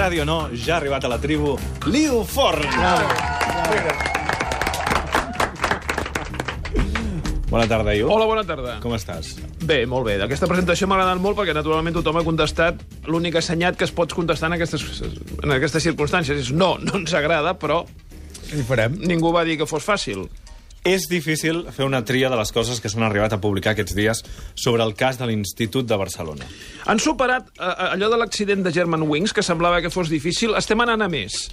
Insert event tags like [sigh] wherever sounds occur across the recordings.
agradi o no, ja ha arribat a la tribu Liu Forn. Bona tarda, Iu. Hola, bona tarda. Com estàs? Bé, molt bé. Aquesta presentació m'ha agradat molt perquè, naturalment, tothom ha contestat l'únic assenyat que es pot contestar en aquestes, en aquestes circumstàncies. És no, no ens agrada, però I farem. ningú va dir que fos fàcil. És difícil fer una tria de les coses que s'han arribat a publicar aquests dies sobre el cas de l'Institut de Barcelona. Han superat eh, allò de l'accident de German Wings, que semblava que fos difícil. Estem anant a més.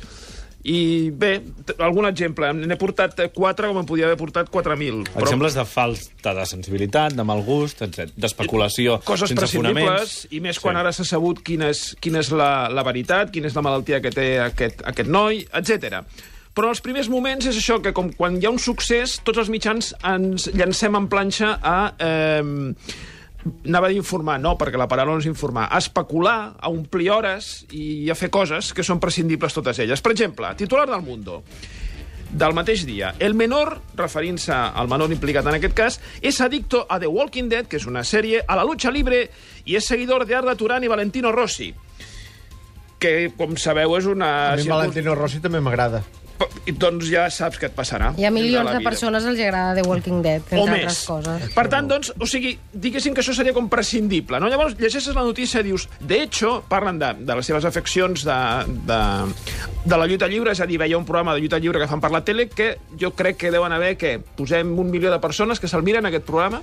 I bé, algun exemple. N'he portat eh, quatre, com en podia haver portat 4.000. Però Exemples de falta de sensibilitat, de mal gust, etc. d'especulació coses sense prescindibles, fonaments. i més quan ara s'ha sabut quina és, quina és la, la veritat, quina és la malaltia que té aquest, aquest noi, etc. Però els primers moments és això, que com quan hi ha un succés, tots els mitjans ens llancem en planxa a... Eh, anava a informar, no, perquè la paraula no és informar, a especular, a omplir hores i a fer coses que són prescindibles totes elles. Per exemple, titular del Mundo del mateix dia. El menor, referint-se al menor implicat en aquest cas, és adicto a The Walking Dead, que és una sèrie, a la lucha libre i és seguidor de Arda Turán i Valentino Rossi que, com sabeu, és una... A mi Valentino Rossi també m'agrada. I Doncs ja saps què et passarà. Hi ha milions de vida. persones els agrada The Walking Dead, entre o altres més. coses. Per tant, doncs, o sigui, diguéssim que això seria com prescindible, no? Llavors, llegeixes la notícia i dius, de hecho, parlen de, de les seves afeccions de, de, de la lluita lliure, és a dir, veia un programa de lluita lliure que fan per la tele que jo crec que deuen haver, que posem un milió de persones que se'l miren, aquest programa.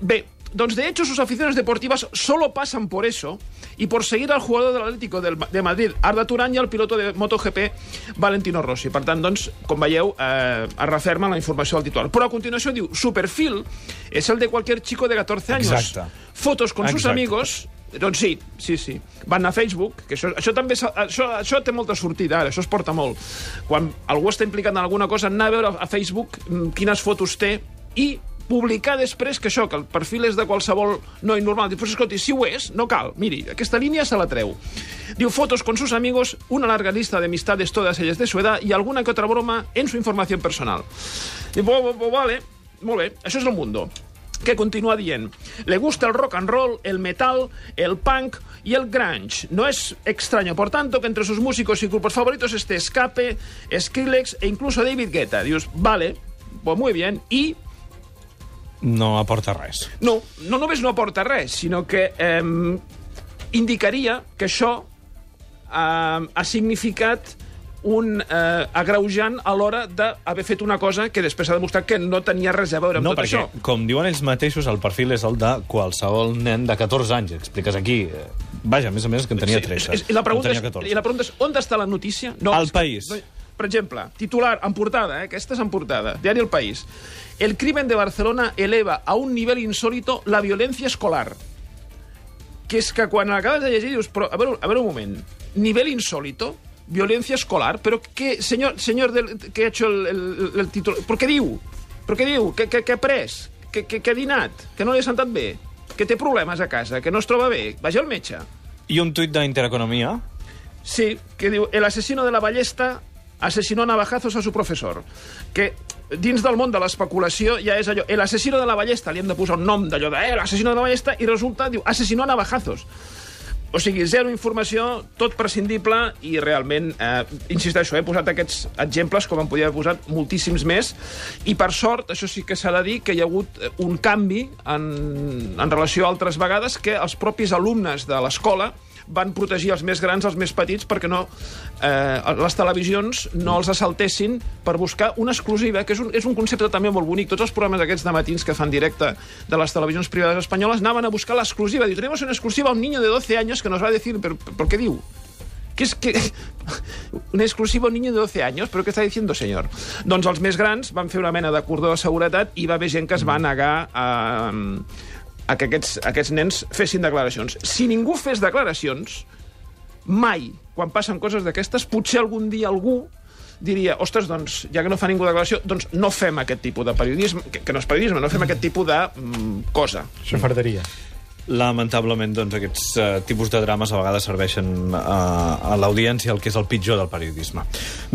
Bé, doncs de hecho sus aficiones deportivas solo pasan por eso y por seguir al jugador del Atlético de Madrid, Arda Turán, i al piloto de MotoGP, Valentino Rossi. Per tant, doncs, com veieu, eh, es referma la informació del titular. Però a continuació diu, su perfil es el de cualquier chico de 14 años. Exacte. Fotos con sus Exacte. amigos... Doncs sí, sí, sí. Van a Facebook, que això, això també això, això té molta sortida ara, això es porta molt. Quan algú està implicat en alguna cosa, anar a veure a Facebook mm, quines fotos té i publicar després que això, que el perfil és de qualsevol noi normal. Diu, escolti, si ho és, no cal. Miri, aquesta línia se la treu. Diu, fotos con sus amigos, una larga lista de amistades, todas ellas de su edad, y alguna que otra broma en su información personal. Diu, bo, vale, molt bé, això és el mundo que continúa dient le gusta el rock and roll, el metal, el punk y el grunge. No es extraño, por tanto, que entre sus músicos y grupos favoritos esté Escape, Skrillex e incluso David Guetta. Dius, vale, pues muy bien, y No aporta res. no, no només no aporta res, sinó que eh, indicaria que això eh, ha significat un eh, agreujant a l'hora d'haver fet una cosa que després s'ha demostrat que no tenia res a veure amb No, tot perquè, això. com diuen ells mateixos, el perfil és el de qualsevol nen de 14 anys. Expliques aquí. eh, Vaja, a més a més, que en tenia 13. és- I la, pregunta en és, tenia 14. I la pregunta és, on està la notícia? Al és que- País. No, per exemple, titular, en portada, eh? aquesta és en portada, diari El País. El crimen de Barcelona eleva a un nivel insólito la violencia escolar. Que és que quan l'acabes de llegir dius, però, a veure, a veure un moment, nivel insólito, violencia escolar, però què, senyor, senyor del, que ha hecho el, el, el títol, però què diu? Però què diu? Què, què, què ha pres? Què, què, què ha dinat? Que no li ha sentat bé? Que té problemes a casa? Que no es troba bé? Vagi al metge. I un tuit d'Intereconomia. Sí, que diu, el asesino de la ballesta asesinó a navajazos a su profesor. Que dins del món de l'especulació ja és allò, el asesino de la ballesta, li hem de posar un nom d'allò de, eh, l'asesino de la ballesta, i resulta, diu, asesinó a navajazos. O sigui, zero informació, tot prescindible i realment, eh, insisteixo, he posat aquests exemples com en podia haver posat moltíssims més i per sort, això sí que s'ha de dir que hi ha hagut eh, un canvi en, en relació a altres vegades que els propis alumnes de l'escola van protegir els més grans, els més petits, perquè no, eh, les televisions no els assaltessin per buscar una exclusiva, que és un, és un concepte també molt bonic. Tots els programes aquests de matins que fan directe de les televisions privades espanyoles anaven a buscar l'exclusiva. Diu, tenemos una exclusiva a un niño de 12 años que nos va a decir... ¿Pero, pero qué diu? ¿Qué es que... [laughs] Exclusiva a un niño de 12 años? ¿Pero qué está diciendo, señor? Doncs els més grans van fer una mena de cordó de seguretat i va haver gent que es va negar a, a que aquests, aquests nens fessin declaracions. Si ningú fes declaracions, mai, quan passen coses d'aquestes, potser algun dia algú diria, ostres, doncs, ja que no fa ningú declaració, doncs no fem aquest tipus de periodisme, que, que no és periodisme, no fem aquest tipus de mm, cosa. Xafarderia. Lamentablement, doncs, aquests uh, tipus de drames a vegades serveixen uh, a l'audiència el que és el pitjor del periodisme.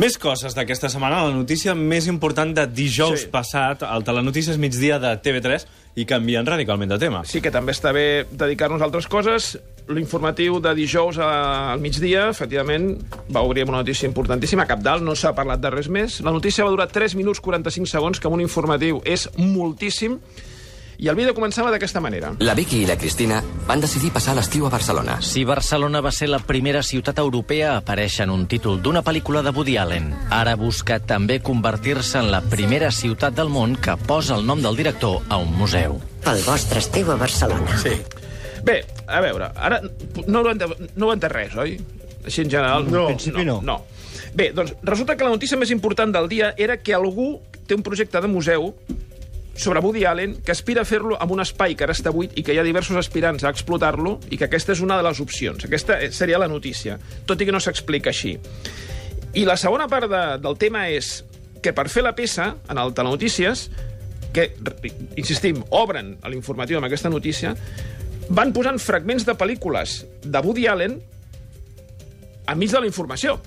Més coses d'aquesta setmana. La notícia més important de dijous Sí. passat, el Telenotícies migdia de TV3, i canvien radicalment de tema. Sí que també està bé dedicar-nos a altres coses. l'informatiu de dijous a- al migdia, efectivament, va obrir una notícia importantíssima. A cap dalt no s'ha parlat de res més. La notícia va durar 3 minuts 45 segons, que amb un informatiu és moltíssim. I el vídeo començava d'aquesta manera. La Vicky i la Cristina van decidir passar l'estiu a Barcelona. Si Barcelona va ser la primera ciutat europea a aparèixer en un títol d'una pel·lícula de Woody Allen, ara busca també convertir-se en la primera ciutat del món que posa el nom del director a un museu. Pel vostre estiu a Barcelona. Sí. Bé, a veure, ara no ho, ente, no ho entès res, oi? Així en general. No, en principi no. no. Bé, doncs resulta que la notícia més important del dia era que algú té un projecte de museu sobre Woody Allen que aspira a fer-lo amb un espai que ara està buit i que hi ha diversos aspirants a explotar-lo i que aquesta és una de les opcions. Aquesta seria la notícia, tot i que no s'explica així. I la segona part de, del tema és que per fer la peça, en el Telenotícies, que, insistim, obren a l'informatiu amb aquesta notícia, van posant fragments de pel·lícules de Woody Allen enmig de la informació.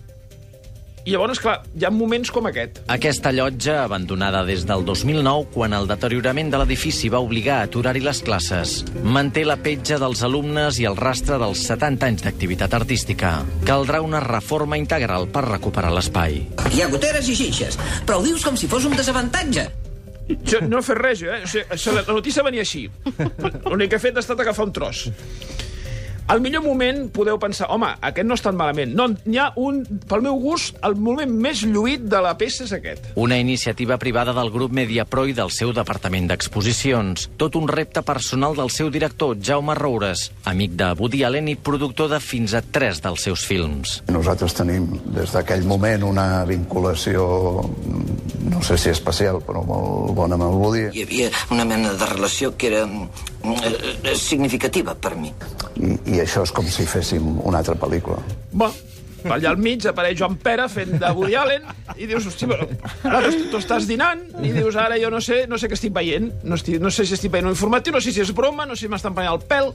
I llavors, clar, hi ha moments com aquest. Aquesta llotja, abandonada des del 2009, quan el deteriorament de l'edifici va obligar a aturar-hi les classes, manté la petja dels alumnes i el rastre dels 70 anys d'activitat artística. Caldrà una reforma integral per recuperar l'espai. Hi ha goteres i xinxes, però ho dius com si fos un desavantatge. Jo no he fet res, eh? O sigui, la notícia venia així. L'únic que he fet ha estat agafar un tros. Al millor moment podeu pensar, home, aquest no és tan malament. No, n'hi ha un, pel meu gust, el moment més lluït de la peça és aquest. Una iniciativa privada del grup Mediapro i del seu departament d'exposicions. Tot un repte personal del seu director, Jaume Roures, amic de Woody Allen i productor de fins a tres dels seus films. Nosaltres tenim des d'aquell moment una vinculació, no sé si especial, però molt bona amb el Woody. Hi havia una mena de relació que era significativa per mi. I, I això és com si féssim una altra pel·lícula. Bé, allà al mig apareix Joan Pere fent de Woody Allen i dius, hosti, però tu, tu estàs dinant i dius, ara jo no sé, no sé què estic veient, no, estic, no sé si estic veient un informatiu, no sé si és broma, no sé si m'estan prenent el pèl.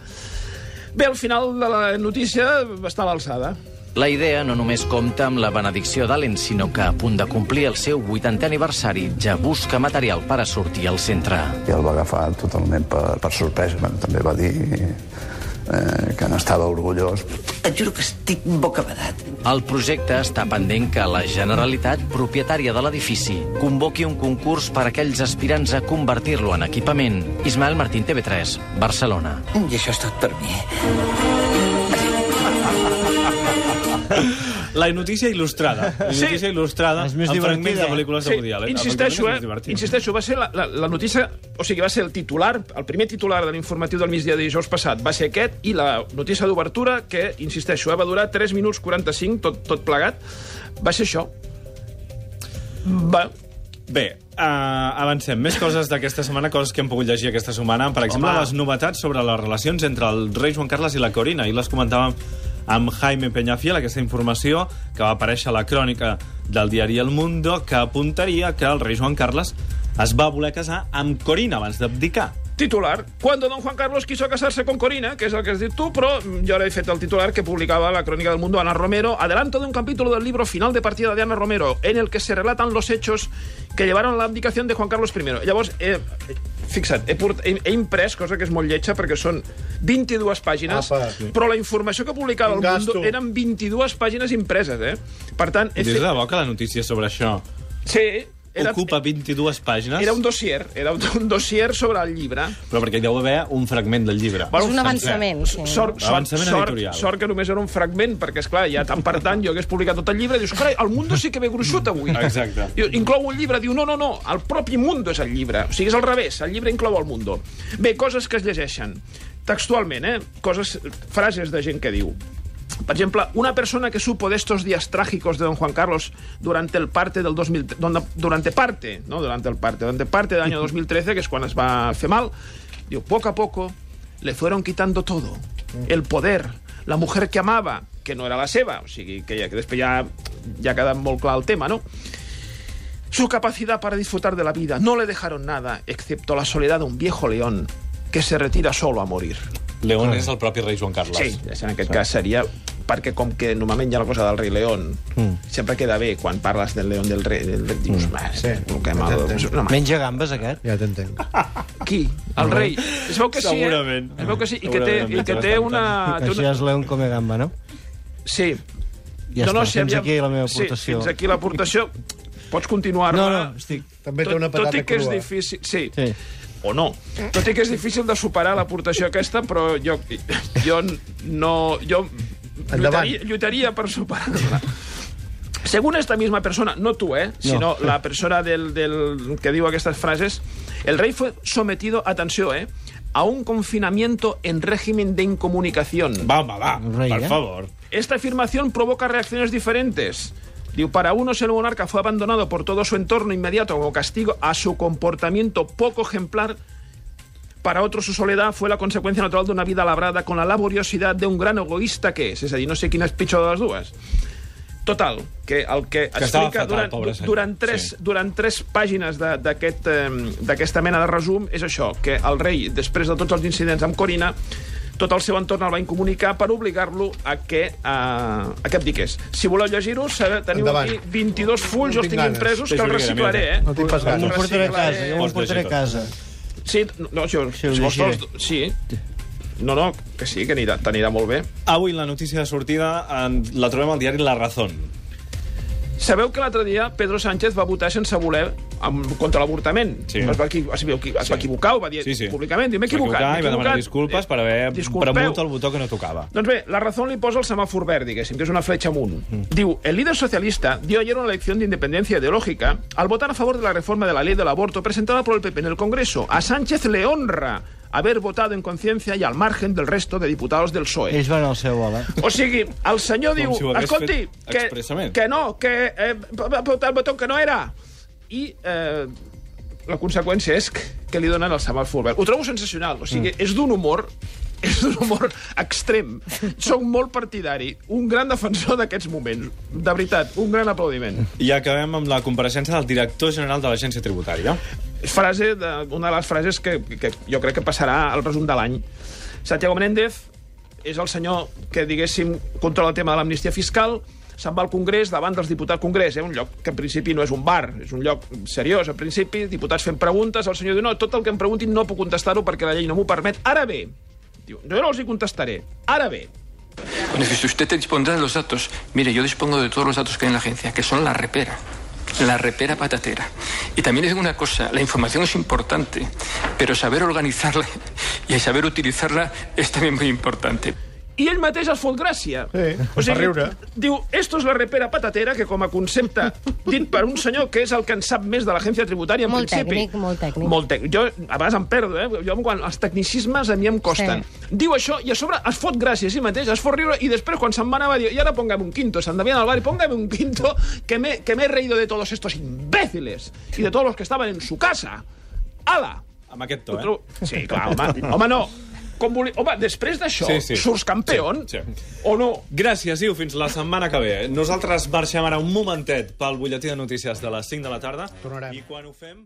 Bé, al final de la notícia està a l'alçada. La idea no només compta amb la benedicció d'Allen, sinó que a punt de complir el seu 80è aniversari ja busca material per a sortir al centre. I el va agafar totalment per, per sorpresa. Bueno, també va dir eh, que n'estava orgullós. Et juro que estic bocabadat. El projecte està pendent que la Generalitat, propietària de l'edifici, convoqui un concurs per a aquells aspirants a convertir-lo en equipament. Ismael Martín, TV3, Barcelona. I això és tot per mi. La notícia il·lustrada. La Sí. notícia il·lustrada És més amb fragments de pel·lícules de Woody Allen. insisteixo, eh? Insisteixo, va ser la, la, la notícia... O sigui, va ser el titular, el primer titular de l'informatiu del migdia de dijous passat va ser aquest, i la notícia d'obertura, que, insisteixo, eh, va durar 3 minuts 45, tot, tot plegat, va ser això. Va, Bé, uh, avancem. Més coses d'aquesta setmana, coses que hem pogut llegir aquesta setmana. Per exemple, Home. les novetats sobre les relacions entre el rei Joan Carles i la Corina. I les comentàvem amb Jaime Peñafiel, aquesta informació que va aparèixer a la crònica del diari El Mundo, que apuntaria que el rei Joan Carles es va voler casar amb Corina abans d'abdicar. Titular. Cuando don Juan Carlos quiso casarse con Corina, que és el que has dit tu, però jo ara he fet el titular que publicava la Crónica del Mundo Ana Romero, adelanto de un capítulo del libro Final de partida de Ana Romero, en el que se relatan los hechos que llevaron a la abdicación de Juan Carlos I. Llavors, eh, fixa't, he, port, he, he imprès, cosa que és molt lletja, perquè són 22 pàgines, Apa, sí. però la informació que publicava el Mundo eren 22 pàgines impreses, eh? Per tant, he fet... de que la notícia sobre això Sí, era, ocupa 22 pàgines, era un dossier, era un, un dossier sobre el llibre. però perquè hi deu haver un fragment del llibre. Bueno, És un avançament, sí. Sort, sort, Avançament sort, editorial. sort que només era un fragment, perquè, és clar ja tant per tant jo hagués publicat tot el llibre i dius, carai, el Mundo sí que ve gruixut avui. Exacte. Diu, inclou un llibre, diu, no, no, no, el propi Mundo és el llibre. O sigui, és al revés, el llibre inclou el Mundo. Bé, coses que es llegeixen. Textualment, eh? Coses, frases de gent que diu. Por ejemplo, una persona que supo de estos días trágicos de don Juan Carlos durante el parte del 2000, donde- durante parte, no durante el parte, durante parte del año 2013, que es cuando es va fer mal, digo, poco a poco le fueron quitando todo. El poder, la mujer que amaba, que no era la seva, o sigui, que, ja, que després ja, ja ha quedat molt clar el tema, no? Su capacidad para disfrutar de la vida. No le dejaron nada, excepto la soledad de un viejo león que se retira solo a morir. León és el propi rei Joan Carles. Sí, en aquest cas seria perquè com que normalment hi ha la cosa del rei León, mm. sempre queda bé quan parles del León del rei, del, del, dius, mm. sí, el que mal... No, Menja gambes, aquest? Ja t'entenc. [laughs] qui? El rei? Es veu que sí, Segurament. eh? Es veu que sí, i que té, i que té una... Això una... és León come gamba, no? Sí. Ja està, fins aviam- aquí la meva Sí, aportació. fins aquí l'aportació. Pots continuar No, no, estic... També té tot, una tot patata i que és crua. difícil... Sí. Sí. O no. Tot i que és difícil de superar l'aportació aquesta, però jo, jo no... Jo Endavant. lluitaria, lluitaria per superar-la. Según esta misma persona, no tú, ¿eh? sino la persona del, del que digo estas frases, el rey fue sometido, atención, ¿eh? a un confinamiento en régimen de incomunicación. Va, va, El rei, per eh? favor. Esta afirmación provoca reacciones diferentes. Digo, para unos el monarca fue abandonado por todo su entorno inmediato como castigo a su comportamiento poco ejemplar. Para otros su soledad fue la consecuencia natural de una vida labrada con la laboriosidad de un gran egoísta que és. És a dir, no sé quina és pitjor de les dues. Total, que el que, Que explica fatal, durant, durant, tres, Sí. durant tres pàgines eh, d'aquesta mena de resum és això, que el rei, després de tots els incidents amb Corina, tot el seu entorn el va incomunicar per obligar-lo a que, eh, a que abdiqués. Si voleu llegir-ho, teniu Endavant. aquí 22 fulls, No els tinc impresos, que els reciclaré, eh? No tinc pas ganes. M'ho portaré a casa, jo m'ho Pots portaré a casa. Sí, no, ho si vols sí. No, no, que sí, que anirà- t'anirà molt bé. Avui la notícia de sortida en, la trobem al diari La Razón. Sabeu que l'altre dia Pedro Sánchez va votar sense voler amb, contra l'avortament. Sí. Es, va, es, va, es va equivocar, ho va dir Sí, sí. públicament. Diu, m'he equivocat. i va demanar disculpes per haver disculpeu. premut el botó que no tocava. Doncs bé, la Razón li posa el semàfor verd, diguéssim, que és una fletxa amunt. Diu, el líder socialista dio ayer una lección de independencia ideológica al votar a favor de la reforma de la ley del aborto presentada por el PP en el Congreso. A Sánchez le honra haber votado en conciencia y al margen del resto de diputados del PSOE. Ells van al seu vol, eh? O sigui, el senyor Com diu, si escolti, que, expressament." que no, que eh, va votar el botó que no era. I eh, la conseqüència és que, li donen el semàfor verd. Ho trobo sensacional, o sigui, és d'un humor [laughs] és d'un humor extrem. Soc molt partidari, un gran defensor d'aquests moments. De veritat, un gran aplaudiment. I acabem amb la compareixença del director general de l'Agència Tributària. Frase de, una de les frases que, que jo crec que passarà al resum de l'any. Santiago Menéndez és el senyor que, diguéssim, controla el tema de l'amnistia fiscal, se'n va al Congrés davant dels diputats Congrés, eh? un lloc que en principi no és un bar, és un lloc seriós, en principi, diputats fent preguntes, el senyor diu, no, tot el que em preguntin no puc contestar-ho perquè la llei no m'ho permet. Ara bé, diu, jo no els hi contestaré. Ara bé, Bueno, si usted te dispondrá de los datos, mire, yo dispongo de todos los datos que hay en la agencia, que son la repera. La repera patatera. Y también digo una cosa, la información es importante, pero saber organizarla [laughs] y saber utilizarla es también muy importante. I ell mateix es fot gràcia. Sí, o sigui, riure. Diu, esto es la repera patatera, que com a concepte dit per un senyor que és el que en sap més de l'agència tributària, en Molt principi... tècnic, molt tècnic. Molt tècnic. Jo, a vegades em perdo, eh? Jo, quan els tecnicismes a mi em costen. Sí. Diu això i a sobre es fot gràcia a si mateix, es fot riure i després quan se'n va anar va dir i ara póngame un quinto, se'n devia anar al bar i póngame un quinto que me, que me he reído de todos estos imbéciles y de todos los que estaban en su casa. Ala! Amb aquest to, eh? Sí, clar, home, home no. Com voli... Home, després d'això, Sí, sí. surts campeón Sí, sí. o no? Gràcies, Iu, fins la setmana que ve. Nosaltres marxem ara un momentet pel butlletí de notícies de les 5 de la tarda. Tornarem. I quan ho fem...